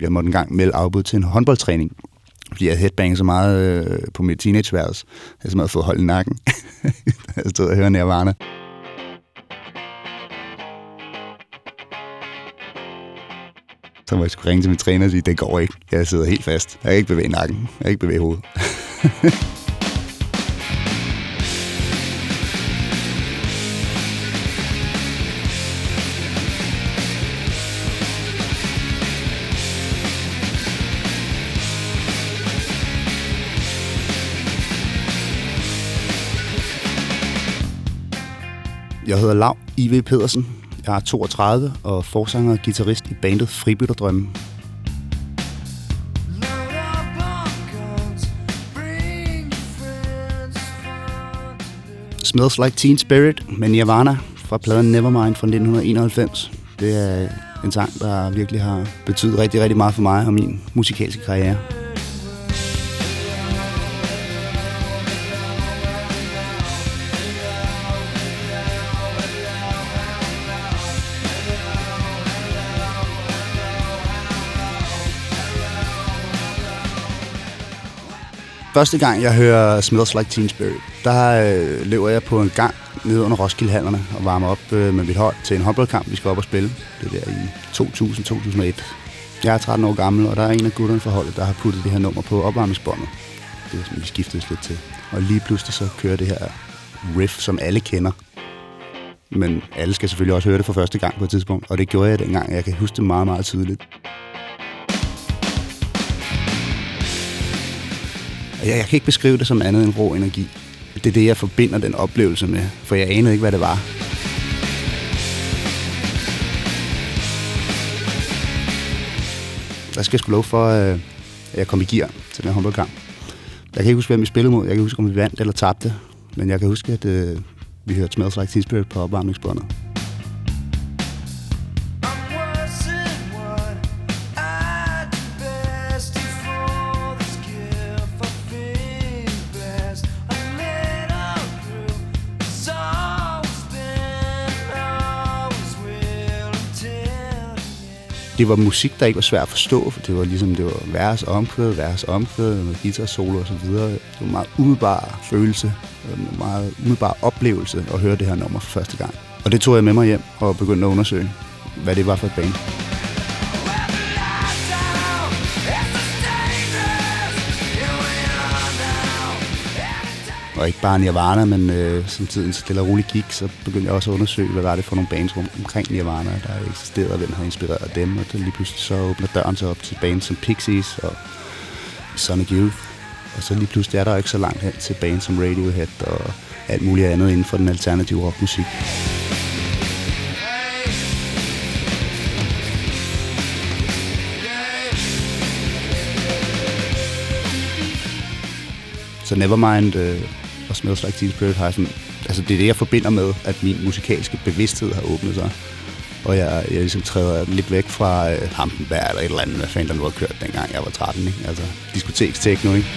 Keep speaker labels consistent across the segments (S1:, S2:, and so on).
S1: Jeg måtte engang melde afbud til en håndboldtræning, fordi jeg havde så meget øh, på mit teenageværelse. Jeg havde så fået hold i nakken. jeg stod og hørte Nirvana. Så må jeg skulle ringe til min træner og sige, det går ikke. Jeg sidder helt fast. Jeg kan ikke bevæge nakken. Jeg kan ikke bevæge hovedet. Jeg hedder Lav I.V. Pedersen. Jeg er 32 og forsanger og guitarist i bandet Fribytterdrømme. Smells Like Teen Spirit med Nirvana fra pladen Nevermind fra 1991. Det er en sang, der virkelig har betydet rigtig, rigtig meget for mig og min musikalske karriere. Første gang, jeg hører Smells Like Teen Spirit, der øh, løber jeg på en gang nede under Roskildehallerne og varmer op øh, med mit hold til en håndboldkamp, vi skal op og spille. Det er der i 2000-2001. Jeg er 13 år gammel, og der er en af gutterne fra holdet, der har puttet det her nummer på opvarmningsbåndet. Det er som vi skiftede lidt til. Og lige pludselig så kører det her riff, som alle kender. Men alle skal selvfølgelig også høre det for første gang på et tidspunkt, og det gjorde jeg dengang. Jeg kan huske det meget, meget tydeligt. Jeg, jeg kan ikke beskrive det som andet end rå energi. Det er det, jeg forbinder den oplevelse med, for jeg anede ikke, hvad det var. Der skal jeg sgu lov for, øh, at jeg kom i gear til den håndboldkamp. Jeg kan ikke huske, hvem vi spillede mod. Jeg kan huske, om vi vandt eller tabte. Men jeg kan huske, at øh, vi hørte Smells Like Teen Spirit på opvarmningsbåndet. Det var musik, der ikke var svært at forstå, for det var ligesom, det var vers omkvæd, vers omkvæd, med guitar solo og så videre. Det var en meget umiddelbar følelse, en meget umiddelbar oplevelse at høre det her nummer for første gang. Og det tog jeg med mig hjem og begyndte at undersøge, hvad det var for et band. Og ikke bare Nirvana, men øh, som tiden stille og roligt gik, så begyndte jeg også at undersøge, hvad var det for nogle bands rum omkring Nirvana, der eksisterede, og hvem havde inspireret dem. Og det lige pludselig så åbner døren sig op til bands som Pixies og Sonic Youth. Og så lige pludselig er der ikke så langt hen til bands som Radiohead og alt muligt andet inden for den alternative rockmusik. Så Nevermind øh, og Smells Like Teen Spirit har sådan, altså det er det, jeg forbinder med, at min musikalske bevidsthed har åbnet sig. Og jeg, jeg ligesom træder lidt væk fra øh, Hampenberg eller et eller andet, hvad fanden der nu har kørt, dengang jeg var 13, ikke? Altså diskotekstekno, ikke?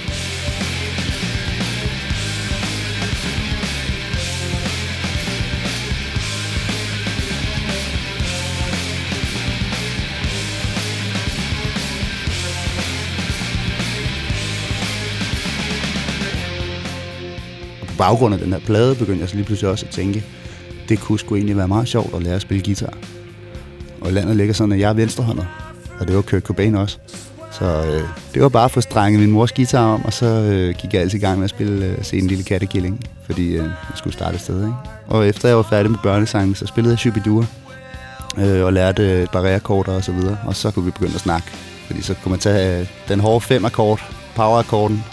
S1: Baggrund af den her plade begyndte jeg så lige pludselig også at tænke, det kunne sgu egentlig være meget sjovt at lære at spille guitar. Og landet ligger sådan, at jeg er venstrehåndet, og det var Kurt Cobain også. Så øh, det var bare at få strenget min mors guitar om, og så øh, gik jeg altid i gang med at spille øh, Se en lille kattekilling, fordi øh, jeg skulle starte et sted. Ikke? Og efter jeg var færdig med børnesangen, så spillede jeg Shubidua, øh, og lærte øh, par og så videre, og så kunne vi begynde at snakke. Fordi så kunne man tage øh, den hårde fem akkord, power-akkorden,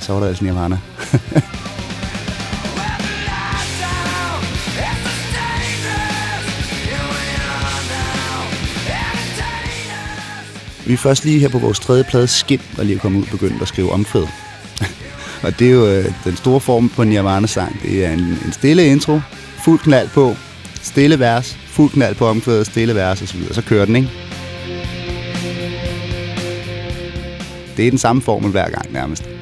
S1: så var der altså Nirvana. Vi er først lige her på vores tredje plade Skin, der lige er kommet ud begyndt at skrive omkvæd. og det er jo øh, den store form på Nirvana-sang. Det er en, en stille intro, fuld knald på, stille vers, fuld knald på omkvædet, stille vers osv. Så kører den, ikke? Det er den samme formel hver gang nærmest.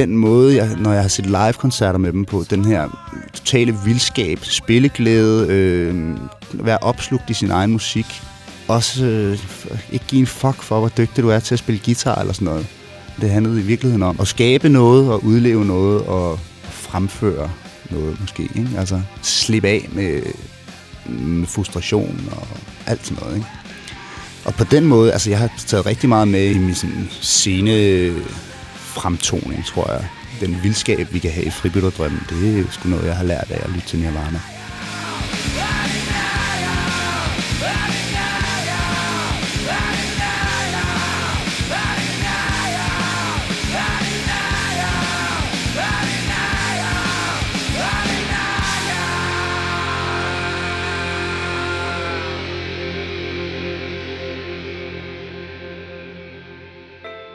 S1: Den måde, jeg, når jeg har set live-koncerter med dem på, den her totale vildskab, spilleglæde, øh, være opslugt i sin egen musik, også øh, ikke give en fuck for, hvor dygtig du er til at spille guitar eller sådan noget. Det handlede i virkeligheden om at skabe noget og udleve noget og fremføre noget måske. Ikke? Altså slippe af med, med frustration og alt sådan noget. Ikke? Og på den måde, altså jeg har taget rigtig meget med i min sådan, scene fremtoning, tror jeg. Den vildskab, vi kan have i fribytterdrømmen, det er sgu noget, jeg har lært af at lytte til Nirvana.